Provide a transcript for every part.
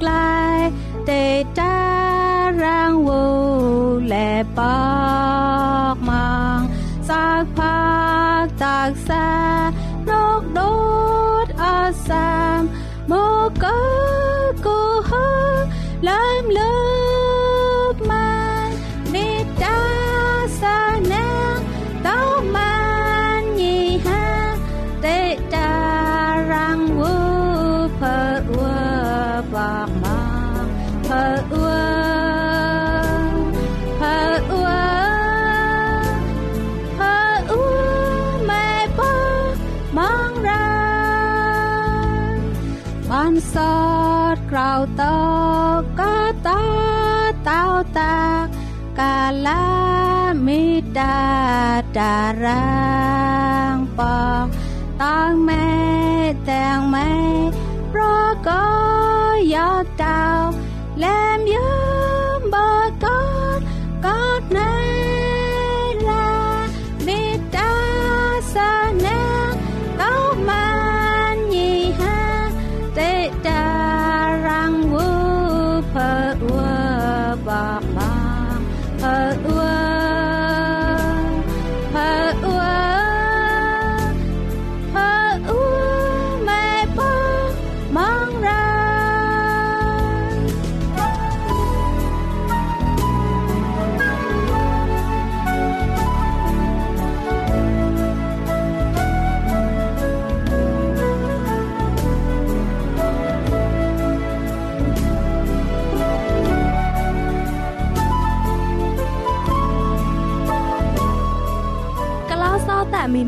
ក្លាយទេតារាងវូលែប ดกราตอกกาตาตาตากาลามิดาดารางปองตองแม่แตงแม่เพราะก็ยอดดาวและ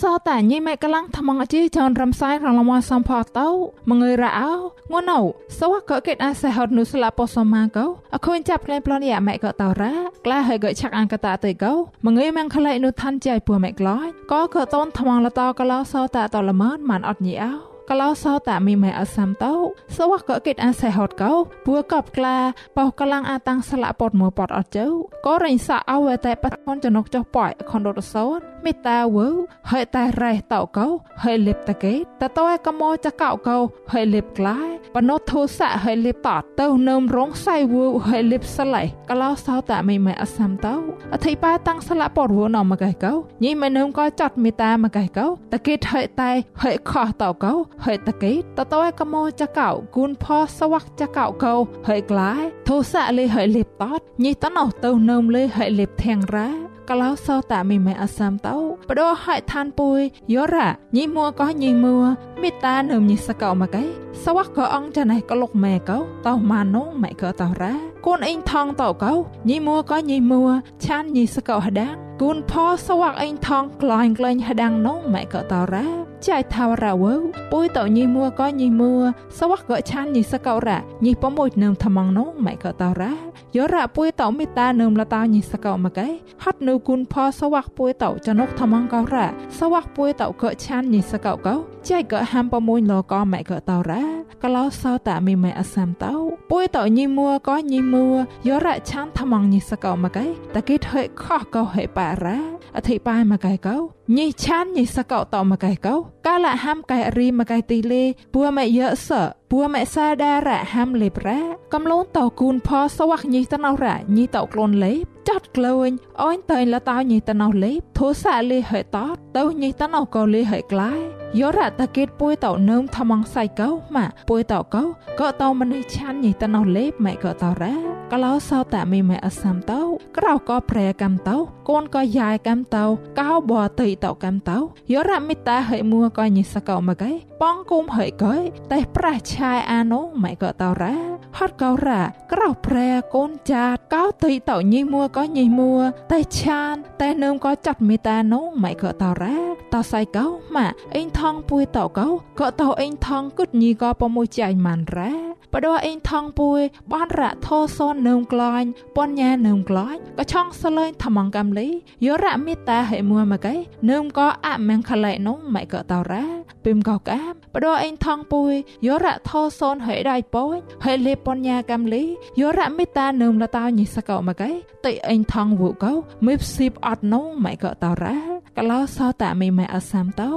សតាញីម៉ែកលាំងថ្មងអជីចនរំសាយរងលមសំផតោមងើយរអោងួនអូសវកកេតអាសេហត់នុស្លាពសមាកោអខូនចាប់ក្លែងប្លនយ៉ាម៉ែកតោរ៉ាក្លាហើយកឆាក់អង្កតាទៅកោមងើយម៉ងក្លែនុឋានចៃពូម៉ែក្លាយក៏កតនថ្មងលតកលោសតាតលមនម៉ានអត់ញីអោ កលោសតាមីម៉ែអសាំតោសវកកេតអាសេហត់កោពួកបក្លាបោកលាំងអាតាំងស្លាពតមួពតអត់ជើក៏រិញសាអវតែបតខនចនុកចុះប៉ៃខនរត់សោនមេតាវើហើយតែរ៉េះតោកោហើយលិបតកេតតើកមោចកោកោហើយលិបក្លាយ បណោធុសៈហើយលិបតទៅនឹមរងសៃវើហើយលិបស្លៃកលោសោតាមីម៉ែអសាំតោអធិបាតាំងស្លាពតវណមកឯកោញីម៉ែនឹមក៏ចាត់មេតាមកឯកោតកេតហើយតែហើយខោះតោកោហើយតកេតតើកមោចកោគូនផសវ័កចកោកោហើយក្លាយធុសៈលេហើយលិបតតញីតណោទៅនឹមលេហើយលិបធាងរ៉ា កលោសោតាមីម៉ែអសាមតោបដោហៃឋានពុយយោរ៉ាញីមួក៏ញីមួមេតានឹមញីសកោមកឯសវៈក៏អងចាណៃក៏លុកម៉ែកោតោម៉ានងម៉ែក៏តោរ៉ាកូនអ៊ីងថងតោកោញីមួក៏ញីមួឆានញីសកោហដាងគូនផសវៈអ៊ីងថងក្លាញ់ក្លែងហដាងនងម៉ែក៏តោរ៉ាចៃថាវរ៉ាវើពុយតោញីមួក៏ញីមួសវៈក៏ឆានញីសកោរ៉ាញីប្រមួយនឹមថ្មងនងម៉ែក៏តោរ៉ាយោរ៉ាពុយតោមេតានឹមលតាញីសកោមកឯហត់នៅគុនផសវ័កពួយតោចនុកថ្មងកោរ៉ាសវ័កពួយតោក៏ឆានញីសកោកោចៃក៏ហាំប្រមួយលកម៉ែក៏តោរ៉ាកលោសោតាមីម៉ែអសាំតោពួយតោញីមួក៏ញីមួយោរ៉ាឆានថ្មងញីសកោមកឯតកេតហេខោះកោហេប៉ារ៉ាអធិបាយមកឯកោ ញីឆានញីសកោតោមកឯកោកាលហាំកែរីមកឯទីលេពួម៉ែយៈសពួម៉ែសាដារ៉ាហាំលេប្រ៉ាកំលូនតោគូនផសវ័កញីតណោរ៉ាញីតោក្លូនលេបចាត់ក្លួញអូនតើលតោញីតណោលេបធូសាលេហេតតទៅញីតណោកោលេហេក្លាយយោរ៉ាតកេតពួយតោនឹមថ្មងសៃកោម៉ាពួយតោកោក៏តោមនេះឆានញីតណោលេបម៉ែក៏តោរ៉ា កលោសោតាមីម៉ែអសាំតោក្រៅក៏ប្រែកំតោកូនក៏យ៉ាយកំតោកោបតៃតោកំតោយោរ៉ាមិតាហេមួក៏ញីសកោមកឯប៉ងគុំហេកោតែប្រះឆាយអានោម៉ែក៏តោរ៉ាហត់កោរ៉ាក្រៅប្រែកូនចាតកោតៃតោញីមួក៏ញីមួតែឆានតែនឹមក៏ចាត់មេតានោម៉ែក៏តោរ៉ាតោសៃកោម៉ាអេងថងពួយតោកោក៏តោអេងថងគិតញីក៏ប្រមួយចៃម៉ាន់រ៉ា បដោអេងថងពួយបានរ៉ាធោសននឹមក្លាញ់ពនញ៉ានឹមក្លាញ់ក៏ឆងសលេងថ្មងកំលីយោរ៉ាមេតាហេមួមកឯនឹមក៏អមងខឡៃនងម៉ែក៏តោរ៉ាពីមក៏កាមបដោអេងថងពួយយោរ៉ាធោសនហេដៃពួយហេលេពនញ៉ាកំលីយោរ៉ាមេតានឹមលតោញីសកោមកឯតិអេងថងវូកោមីបស៊ីបអត់នងម៉ែក៏តោរ៉ា កលោសោតាមីម៉ែអសាំតោ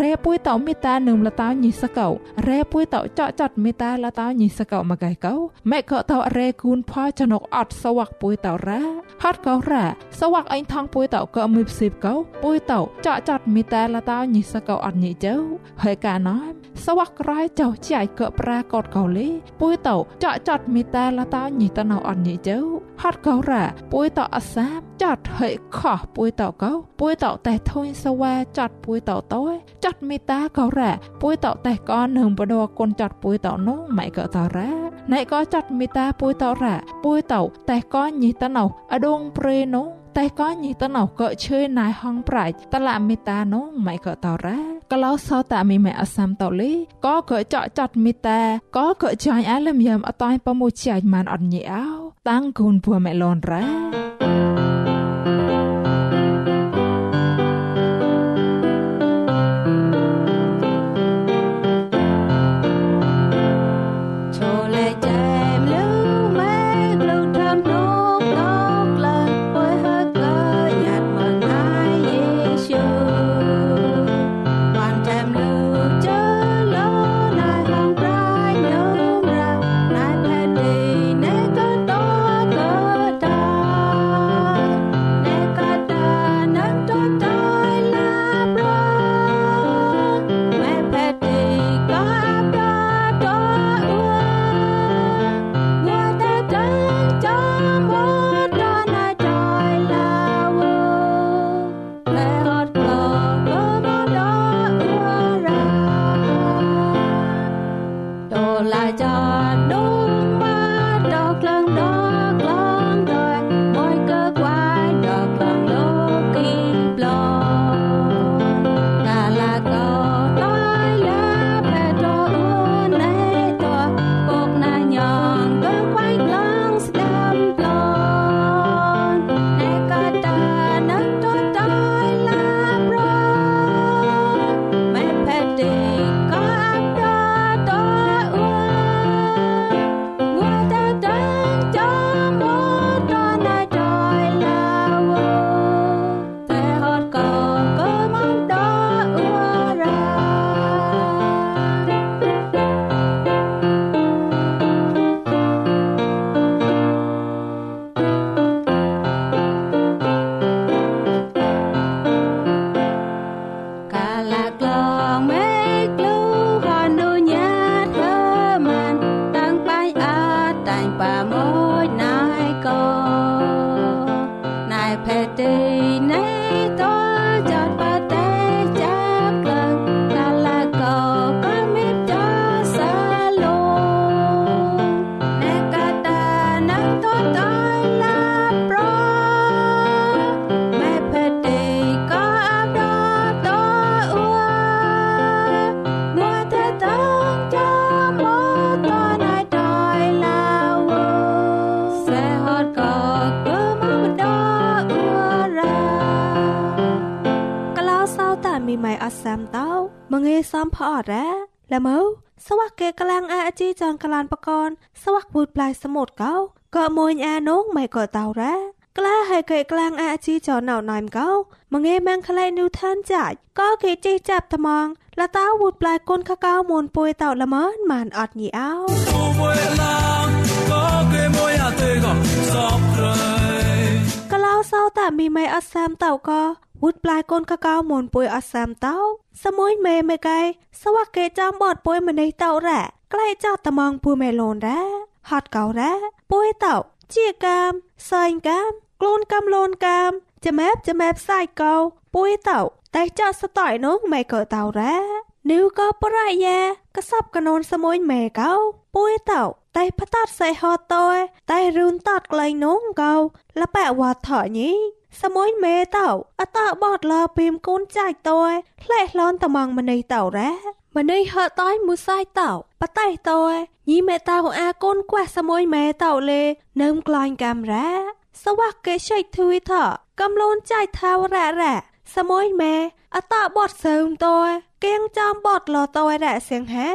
រ៉េពួយតោមេតានឹមលតោញីសកោរ៉េពួយតោចកចាត់មេតាលតោញីសកោមកឯកោម៉ែក៏តោរ៉េគូនផចនុកអត់សវ័កពួយតោរ៉ាហត់កោរ៉ាសវ័កអេងថងពួយតោក៏មីបស៊ីបកោពួយតោចកចាត់មេតាលតោញីសកោអត់ញីជើហើយកាណោសវ័កក្រៃចោចៃក៏ប្រាកតកោលីពួយតោចកចាត់មេតាលតោញីតណោអត់ញីជើហត់កោរ៉ាពួយតោអសាមចាត់ហើយខោះពួយតោកោពួយតោតែធុញសវ៉ាចាត់ពួយតោតោចាត់មេតាក៏រ៉ាពួយតោតែក៏នឹងបដកូនចាត់ពួយតោនោះម៉ៃក៏តរ៉ាណៃក៏ចាត់មេតាពួយតោរ៉ាពួយតោតែក៏ញីតណោអដងព្រេនោះតែក៏ញីតណោក៏ឈើណៃហងប្រាច់តឡាមេតានោះម៉ៃក៏តរ៉ាក្លោសតាមីម៉ែអសាំតលីក៏ក៏ចកចាត់មេតាក៏ក៏ចាញ់អាលឹមយ៉ាំអតៃប្រមួយជាញ់ម៉ានអត់ញីអោតាំងគូនពួមេឡនរ៉ា จีจอนกลานปะกอนสวักบูดปลายสมุดเกาก็มวยอาน้องไม่ก็เตาแร้กล้าให้เกกลางอาจีจอนเหนาหน่อยมเกามังเงแมงคลายนิวทันจ่ายก็เกจีจับตะมองละเต้าบูดปลายก้นข้าเก้ามนปุยเต่าละเมินมันอดหนีเอาก็เล่าเศร้าแต่มีไม่อัดแซมเต่าก็วุดปลายก้นข้าเก้ามนปุยอัดแซมเต้าสมุยเมเมไกสวักเกจอมบอดป่วยมาในเต่าแ ร่ใกล้เจ้าตะมองปูเมโลนแร่ฮอดเก่าแร่ป่วยเต่าเจียกามซอยกามกลูนกำโลนกามจะแมบจะแมบใส่เก่าป่วยเต่าแต่เจ้าสต่อยน้องไม่เกิดเต่าแร่นิ้วก็ปรายแยกระซับกระนนสมุยเมเก่าป่วยเต่าតែផតាត់សៃហតតយតែរូនតាត់ក្លែងនងកោលប៉ែវ៉ាថញីសមួយមេតោអតបតលពី មកូនចាច់តយផ្លេះឡនតមងមនីតោរ៉ាមនីហតយមួយសាយតោបតៃតយញីមេតោអាកូនខ្វះសមួយមេតោលេនឹមក្លាញ់កាមរ៉ាសវកេឆៃធុយថកំលូនចាច់ថាវរ៉ារ៉ាសមួយមេអតបតសើមតយគៀងចំបតលតយរ៉ាសៀងហា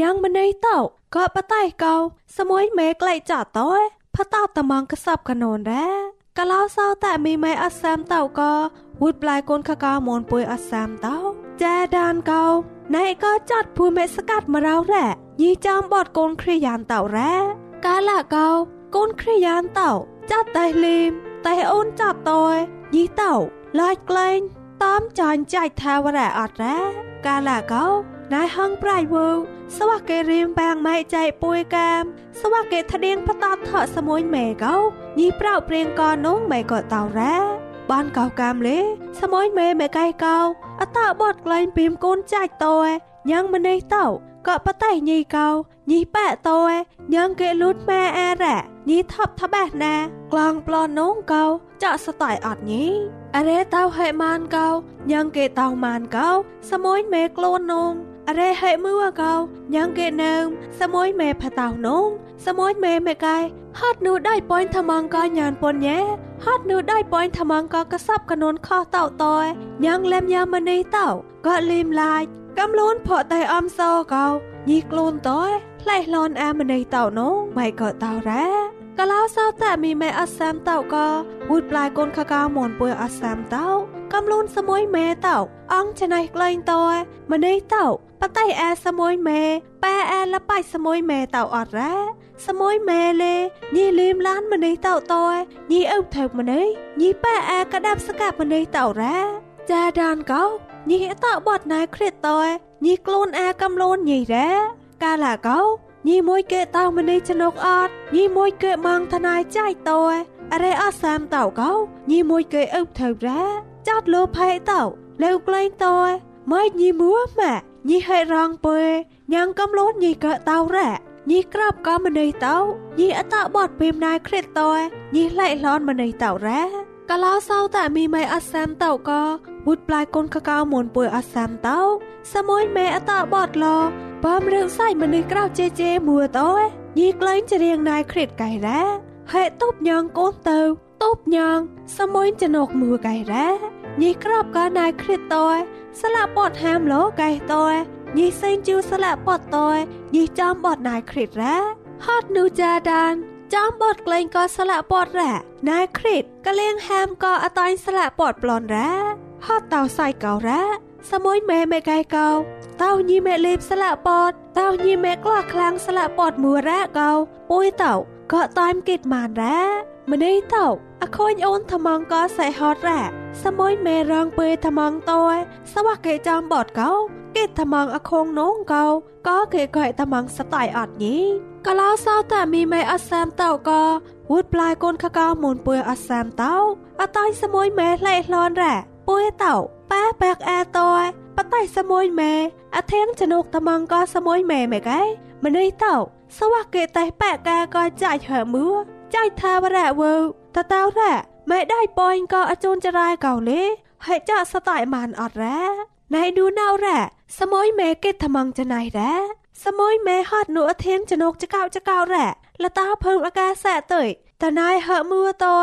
ញ៉ាងមនីតោក៏បតៃកោសមួយមេក្លែកចាតយផតោតមងកសបកណូនរ៉ាកលោសោតែមីម៉ៃអសាមតោក៏វូដប្លាយកូនខកោមនពុយអសាមតោចាដានកោ ណៃក៏ចាត់ភួយមេស្កាត់មករោរ៉ាញីចំបតកូនគ្រាយ៉ានតោរ៉ាកាលាកោកូនគ្រាយ៉ានតោចាត់តែលីមតែអូនចាត់តោញីតោឡាច់ក្លែងតាមចាញ់ចាច់ថាវរ៉ាអត់រ៉ាកាលាកោណៃហងប្រៃវូសវកេរៀមបាងម៉ៃចៃពួយកាមសវកេថ្ដៀងផ្តតថសមួយម៉ែកោញីប្រៅព្រៀងកនងម៉ែក៏តោរ៉ាប បានកោកាមលេសមួយមេមេកៃកោអតបតក្លែងពីមកូនចាច់តោញ៉ាងម្នេះតោក៏បតៃញីកោញីប៉ែតោញ៉ាងគេលូតម៉ែអារ៉ាញីថប់ថបះណាក្លងប្លន់នងកោចាក់ស្តៃអត់ញីអរេតោហេម៉ានកោញ៉ាងគេតោម៉ានកោសមួយមេខ្លួននង អរេហេមួកោញ៉ាងគេនឹមសមួយមេផតោនងសមួយមេមេកៃហត់នូដៃប៉ុនថ្មងកញានប៉ុនញ៉ែហត់នូដៃប៉ុនថ្មងកកសັບកនួនខោតោតយញ៉ាងលែមយ៉ាមនីតោក៏លីមឡាយកំលូនផកតៃអំសោកោញីខ្លួនតយផ្លែឡនអាមនីតោនងម៉ៃក៏តោរ៉ា កលោសោតែមីម៉ែអសាមតោក៏វូដប្លាយកូនខកោមនពួយអសាមតោកំលូនសមួយម៉ែតោអងច្នៃក្លែងតយម្នេះតោបតៃអាសមួយម៉ែប៉ែអាលបៃសមួយម៉ែតោអត់រ៉ាសមួយម៉ែលេញីលីមឡានម្នេះតោតយញីអ៊ុបថើម្នេះញីប៉ែអាកដាប់ស្កាប់ម្នេះតោរ៉ាចាដានកោញីតោបត់ណៃគ្រិតតយញីខ្លួនអាកំលូនញីរ៉ាកាលាកោ ញីមួយគេតោម្នេះចនុកអត់ញីមួយគេម៉ងថ្នៃចៃតយអរេអសាមតោកោញីមួយគេអ៊ុបថើរ៉ាចោតលោផៃតោលើក្លែងតយម៉ៃញីមួម៉ាញីហេរងពើញ៉ាងកំលូនញីកតោរ៉ាញីក្របក៏ម្នេះតោញីអតបតពីមណៃគ្រិតតយញីឡៃឡនម្នេះតោរ៉ាកលោសោតែមីម៉ៃអសាមតោក៏វុតប្លាយកូនកកៅមុនពួយអសាមតោសមួយមេអតបតឡ បំរឿងសៃម្នេះក្រៅជេជេមួតោញីក្លែងច្រៀងណៃគ្រិតកៃរ៉ាហេតុបញងកូនទៅតូបញងសមួយចណុកមួកៃរ៉ាញីក្របក៏ណៃគ្រិតតយស្លាប់ពតហាមលោកៃតយញីសេងជូស្លាប់ពតតយញីចំបតណៃគ្រិតរ៉ាហត់នូចាដានចំបតក្លែងក៏ស្លាក់ពតរ៉ាណៃគ្រិតកលៀងហាមក៏អតាញ់ស្លាក់ពតប្លន់រ៉ាហត់តោសៃកោរ៉ា សមួយម៉ែម៉ែកៃកោតោញីម៉ែលេបស្លាក់ពតតោញីម៉ែក្លោះខ្លាំងស្លាក់ពតមួរ៉ាកោពួយតោក៏តាមគិតម៉ានរ៉ាម្នេះតោអខូនអូនថ្មងក៏សៃហត់រ៉ាសមួយមេរងពើថ្មងតយសវកេចំបតកោគេថ្មងអខងនងកោក៏គេកែថ្មងស្តៃអត់ញីកលោសោតែមីមេអសាមតោក៏វូដប្លាយកូនខកោមុនពើអសាមតោអតៃសមួយមេលេឡនរ៉ាពួយតោ ប៉ែបាក់អាតយបតៃសមួយមេអធៀងចនុកថ្មងក៏សមួយមេមេកែម្នេះតោសវកេតេប៉ែកាក៏ចាច់ហើមួចាច់ថាវរៈវើតតោរ៉ាម៉ែដៃប៉យក៏អជូនចរាយកោលេហើយចាក់ស្តៃម៉ានអត់រ៉ាណៃឌូណៅរ៉ាសមួយម៉ែគេថ្មងចណៃរ៉ាសមួយម៉ែហត់នួអធៀងចនុកចកោចកោរ៉ាលតាភើងអាកាសៈទៅតណៃហើមួតោ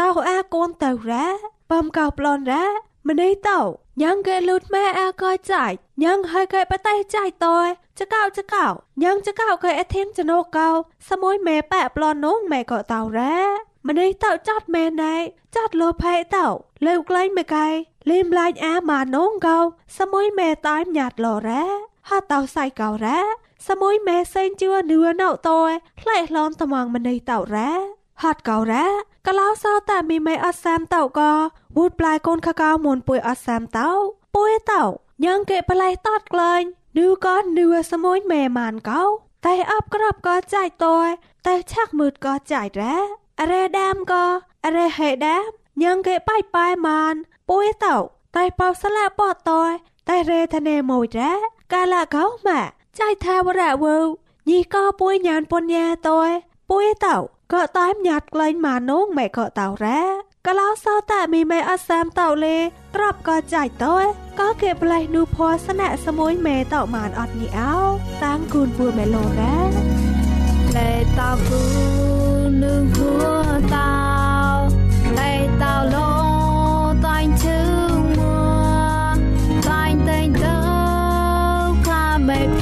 តោអាកូនទៅរ៉ាបំកោប្លន់រ៉ា ម្នេះតោញ៉ាងគេលូតម៉ែអាកោចាច់ញ៉ាងហើយកែបតៃចាច់តោចកោចកោញ៉ាងចកោកែអធៀងចនុកកោសមួយម៉ែប៉ែប្លន់នងម៉ែក៏តោរ៉ាម្នេះតោចាត់មែនណែចាត់លោផៃតោលើក្លែងមួយកែលេមឡាញអាម៉ានងកោសមួយម៉ែតាយញ៉ាត់លោរ៉ាហាតោសៃកោរ៉ាសមួយម៉ែសេងជឿនឿណៅតោផ្លែឡនត្មងម្នេះតោរ៉ា ហាត់កោរ៉ាកលោសោតែមីម៉ែអសាមតោក៏វូដប្លាយកូនខកោមុនពួយអសាមតោពួយតោញ៉ាងគេប្លែតតក្លែងនឿក៏នឿសមួយម៉ែម៉ានកោតែអបក្របក៏ចាយតោតែឆាក់មើតក៏ចាយរ៉ាអរេដាមក៏អរេហេដាមញ៉ាងគេបាយបាយម៉ានពួយតោតែបោស្លាពតតតែរេធនេមួយរ៉ាកាលាកោម៉ាចាយថាវរៈវើញីក៏ពួយញានពុញ្ញាតយ ពួយតោក៏តាមញាត់ក្លែងម៉ានងម៉ែក៏តោរ៉ាកលោសោតែមីម៉ែអសាមតោលេក្របក៏ចាយតយក៏គេប្លែនូភ័សនៈសមួយម៉ែតោម៉ានអត់ញីអោតាំងគូនពួយម៉ែលោរ៉ាលេតោគូនឹងហួតោលេតោលោតាញ់ជើងមួតាញ់តែងទៅខាមេភីខ្